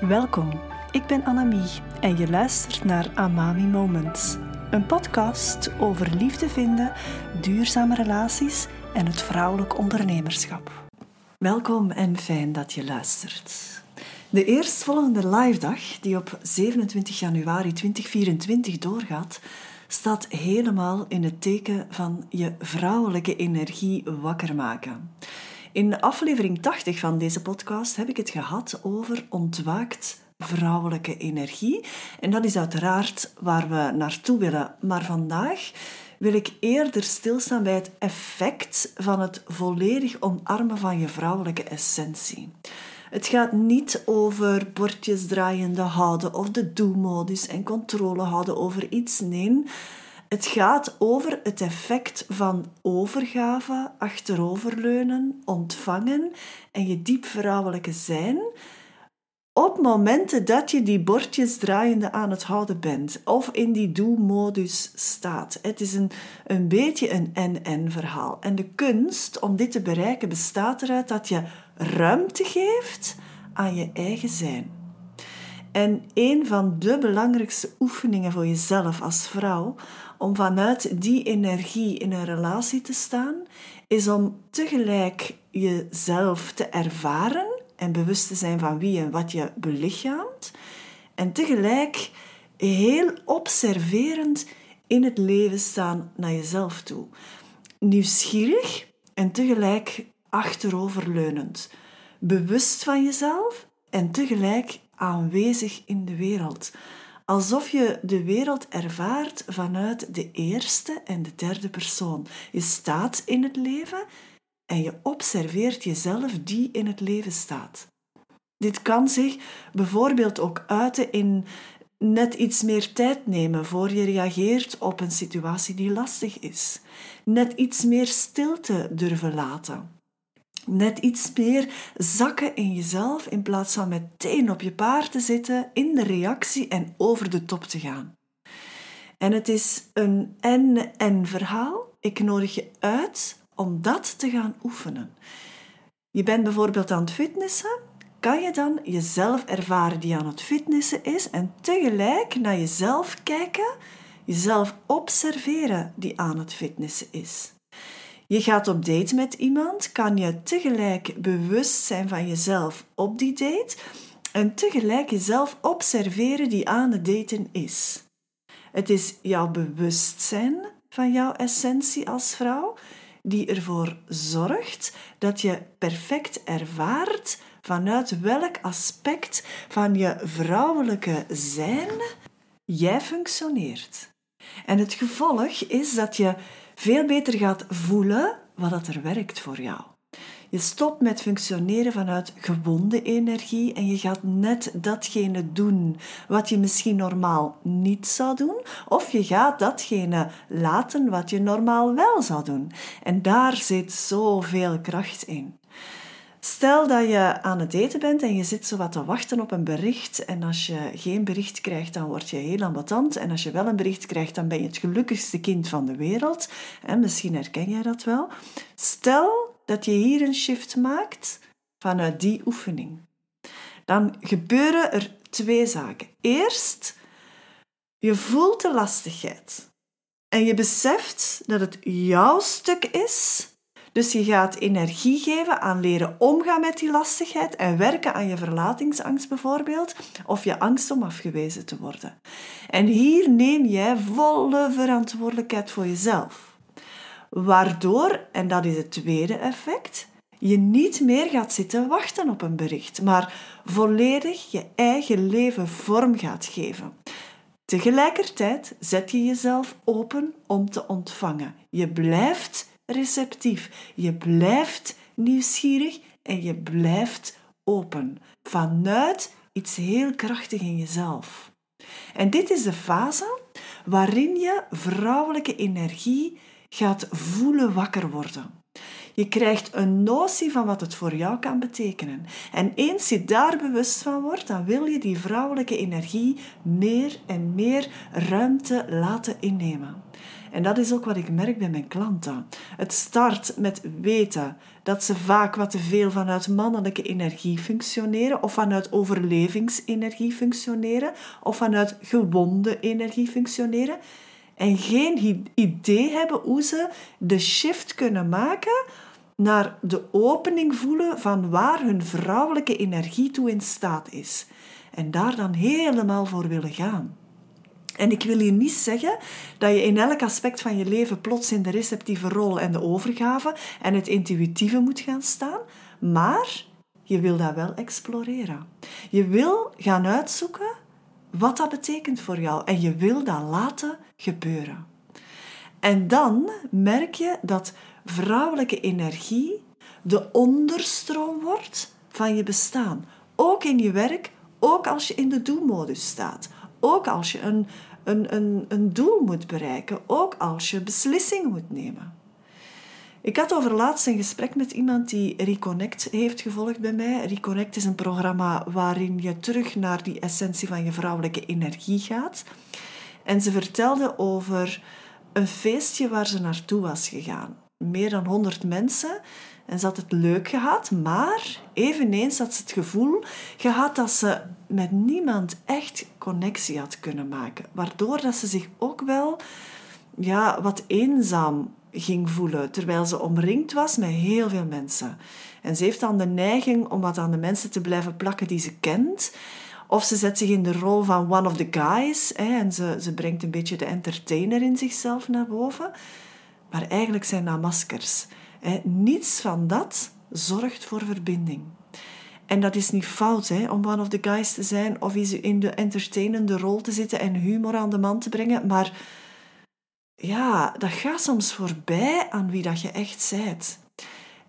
Welkom, ik ben Annemie en je luistert naar Amami Moments. Een podcast over liefde vinden, duurzame relaties en het vrouwelijk ondernemerschap. Welkom en fijn dat je luistert. De eerstvolgende live dag, die op 27 januari 2024 doorgaat, staat helemaal in het teken van je vrouwelijke energie wakker maken. In aflevering 80 van deze podcast heb ik het gehad over ontwaakt vrouwelijke energie. En dat is uiteraard waar we naartoe willen. Maar vandaag wil ik eerder stilstaan bij het effect van het volledig omarmen van je vrouwelijke essentie. Het gaat niet over bordjes draaiende houden of de do-modus en controle houden over iets. Nee, het gaat over het effect van overgave, achteroverleunen, ontvangen en je diep vrouwelijke zijn op momenten dat je die bordjes draaiende aan het houden bent of in die do-modus staat. Het is een, een beetje een en-en verhaal. En de kunst om dit te bereiken bestaat eruit dat je ruimte geeft aan je eigen zijn. En een van de belangrijkste oefeningen voor jezelf als vrouw om vanuit die energie in een relatie te staan, is om tegelijk jezelf te ervaren en bewust te zijn van wie en wat je belichaamt, en tegelijk heel observerend in het leven staan naar jezelf toe. Nieuwsgierig en tegelijk achteroverleunend. Bewust van jezelf en tegelijk aanwezig in de wereld. Alsof je de wereld ervaart vanuit de eerste en de derde persoon. Je staat in het leven en je observeert jezelf die in het leven staat. Dit kan zich bijvoorbeeld ook uiten in net iets meer tijd nemen voor je reageert op een situatie die lastig is. Net iets meer stilte durven laten net iets meer zakken in jezelf in plaats van meteen op je paard te zitten, in de reactie en over de top te gaan. En het is een en-en verhaal. Ik nodig je uit om dat te gaan oefenen. Je bent bijvoorbeeld aan het fitnessen. Kan je dan jezelf ervaren die aan het fitnessen is en tegelijk naar jezelf kijken, jezelf observeren die aan het fitnessen is? Je gaat op date met iemand, kan je tegelijk bewust zijn van jezelf op die date en tegelijk jezelf observeren die aan het daten is. Het is jouw bewustzijn van jouw essentie als vrouw die ervoor zorgt dat je perfect ervaart vanuit welk aspect van je vrouwelijke zijn jij functioneert. En het gevolg is dat je veel beter gaat voelen wat er werkt voor jou. Je stopt met functioneren vanuit gewonde energie en je gaat net datgene doen wat je misschien normaal niet zou doen, of je gaat datgene laten wat je normaal wel zou doen. En daar zit zoveel kracht in. Stel dat je aan het eten bent en je zit zo wat te wachten op een bericht. En als je geen bericht krijgt, dan word je heel ambetant. En als je wel een bericht krijgt, dan ben je het gelukkigste kind van de wereld. En misschien herken jij dat wel. Stel dat je hier een shift maakt vanuit die oefening. Dan gebeuren er twee zaken. Eerst, je voelt de lastigheid. En je beseft dat het jouw stuk is dus je gaat energie geven aan leren omgaan met die lastigheid en werken aan je verlatingsangst bijvoorbeeld, of je angst om afgewezen te worden. En hier neem jij volle verantwoordelijkheid voor jezelf. Waardoor, en dat is het tweede effect, je niet meer gaat zitten wachten op een bericht, maar volledig je eigen leven vorm gaat geven. Tegelijkertijd zet je jezelf open om te ontvangen. Je blijft receptief. Je blijft nieuwsgierig en je blijft open vanuit iets heel krachtig in jezelf. En dit is de fase waarin je vrouwelijke energie gaat voelen wakker worden. Je krijgt een notie van wat het voor jou kan betekenen. En eens je daar bewust van wordt, dan wil je die vrouwelijke energie meer en meer ruimte laten innemen. En dat is ook wat ik merk bij mijn klanten. Het start met weten dat ze vaak wat te veel vanuit mannelijke energie functioneren, of vanuit overlevingsenergie functioneren, of vanuit gewonde energie functioneren. En geen idee hebben hoe ze de shift kunnen maken naar de opening voelen van waar hun vrouwelijke energie toe in staat is. En daar dan helemaal voor willen gaan. En ik wil hier niet zeggen dat je in elk aspect van je leven plots in de receptieve rol en de overgave en het intuïtieve moet gaan staan, maar je wil dat wel exploreren. Je wil gaan uitzoeken wat dat betekent voor jou en je wil dat laten gebeuren. En dan merk je dat vrouwelijke energie de onderstroom wordt van je bestaan. Ook in je werk, ook als je in de do-modus staat. Ook als je een, een, een, een doel moet bereiken, ook als je beslissingen moet nemen. Ik had over laatst een gesprek met iemand die Reconnect heeft gevolgd bij mij. Reconnect is een programma waarin je terug naar die essentie van je vrouwelijke energie gaat. En ze vertelde over een feestje waar ze naartoe was gegaan. Meer dan 100 mensen en ze had het leuk gehad, maar eveneens had ze het gevoel gehad dat ze met niemand echt connectie had kunnen maken. Waardoor dat ze zich ook wel ja, wat eenzaam ging voelen, terwijl ze omringd was met heel veel mensen. En ze heeft dan de neiging om wat aan de mensen te blijven plakken die ze kent. Of ze zet zich in de rol van one of the guys hè, en ze, ze brengt een beetje de entertainer in zichzelf naar boven. Maar eigenlijk zijn dat maskers. Niets van dat zorgt voor verbinding. En dat is niet fout om one of the guys te zijn of in de entertainende rol te zitten en humor aan de man te brengen. Maar ja, dat gaat soms voorbij aan wie dat je echt zijt.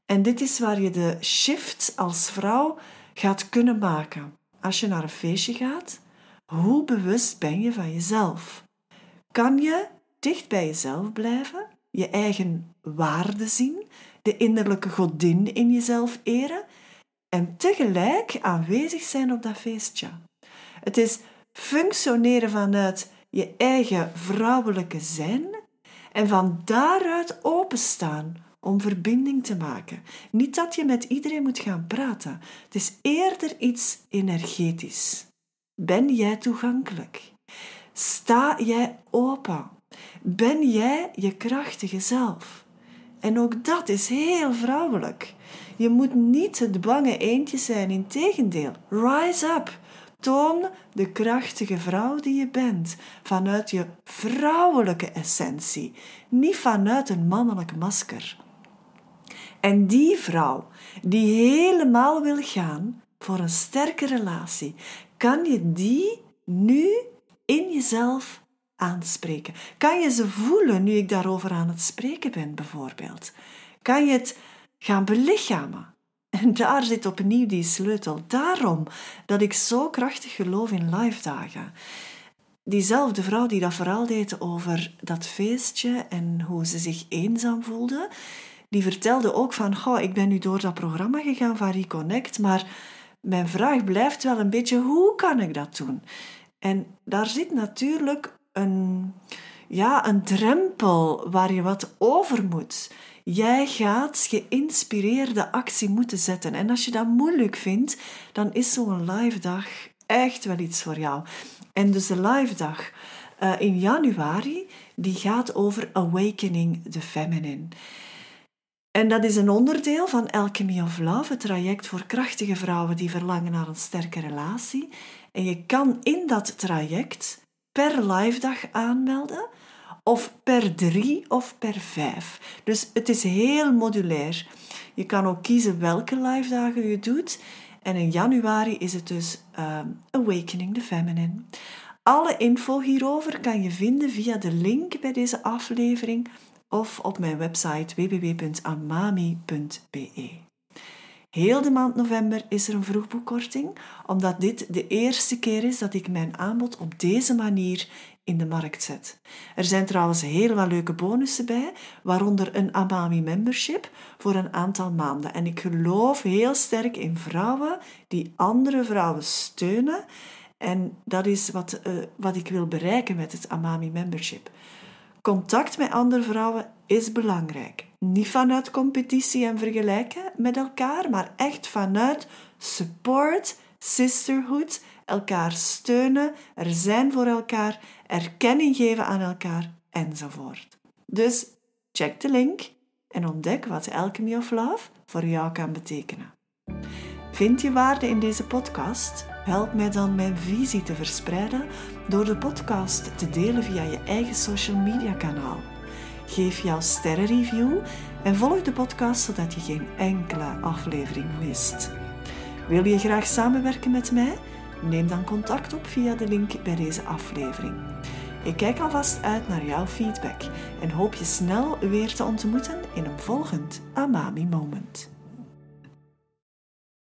En dit is waar je de shift als vrouw gaat kunnen maken. Als je naar een feestje gaat, hoe bewust ben je van jezelf? Kan je dicht bij jezelf blijven, je eigen waarde zien, de innerlijke godin in jezelf eren en tegelijk aanwezig zijn op dat feestje? Het is functioneren vanuit je eigen vrouwelijke zijn en van daaruit openstaan om verbinding te maken. Niet dat je met iedereen moet gaan praten. Het is eerder iets energetisch. Ben jij toegankelijk? Sta jij open? Ben jij je krachtige zelf? En ook dat is heel vrouwelijk. Je moet niet het bange eendje zijn, integendeel. Rise up. Toon de krachtige vrouw die je bent, vanuit je vrouwelijke essentie, niet vanuit een mannelijk masker. En die vrouw die helemaal wil gaan voor een sterke relatie, kan je die nu in jezelf aanspreken? Kan je ze voelen nu ik daarover aan het spreken ben, bijvoorbeeld? Kan je het gaan belichamen? En daar zit opnieuw die sleutel. Daarom dat ik zo krachtig geloof in live dagen. Diezelfde vrouw die dat verhaal deed over dat feestje en hoe ze zich eenzaam voelde, die vertelde ook van, goh, ik ben nu door dat programma gegaan van Reconnect, maar mijn vraag blijft wel een beetje, hoe kan ik dat doen? En daar zit natuurlijk een, ja, een drempel waar je wat over moet. Jij gaat geïnspireerde actie moeten zetten. En als je dat moeilijk vindt, dan is zo'n live dag echt wel iets voor jou. En dus de live dag uh, in januari, die gaat over Awakening the Feminine. En dat is een onderdeel van Alchemy of Love, het traject voor krachtige vrouwen die verlangen naar een sterke relatie. En je kan in dat traject per live dag aanmelden of per drie of per vijf. Dus het is heel modulair. Je kan ook kiezen welke live dagen je doet. En in januari is het dus ehm, Awakening the Feminine. Alle info hierover kan je vinden via de link bij deze aflevering of op mijn website www.amami.be. Heel de maand november is er een vroegboekkorting, omdat dit de eerste keer is dat ik mijn aanbod op deze manier in de markt zet. Er zijn trouwens heel wat leuke bonussen bij, waaronder een Amami membership voor een aantal maanden. En ik geloof heel sterk in vrouwen die andere vrouwen steunen. En dat is wat, uh, wat ik wil bereiken met het Amami membership. Contact met andere vrouwen is belangrijk. Niet vanuit competitie en vergelijken met elkaar, maar echt vanuit support, sisterhood, elkaar steunen, er zijn voor elkaar, erkenning geven aan elkaar enzovoort. Dus check de link en ontdek wat Alchemy of Love voor jou kan betekenen. Vind je waarde in deze podcast? Help mij dan mijn visie te verspreiden door de podcast te delen via je eigen social media kanaal. Geef jouw sterrenreview en volg de podcast zodat je geen enkele aflevering mist. Wil je graag samenwerken met mij? Neem dan contact op via de link bij deze aflevering. Ik kijk alvast uit naar jouw feedback en hoop je snel weer te ontmoeten in een volgend Amami Moment.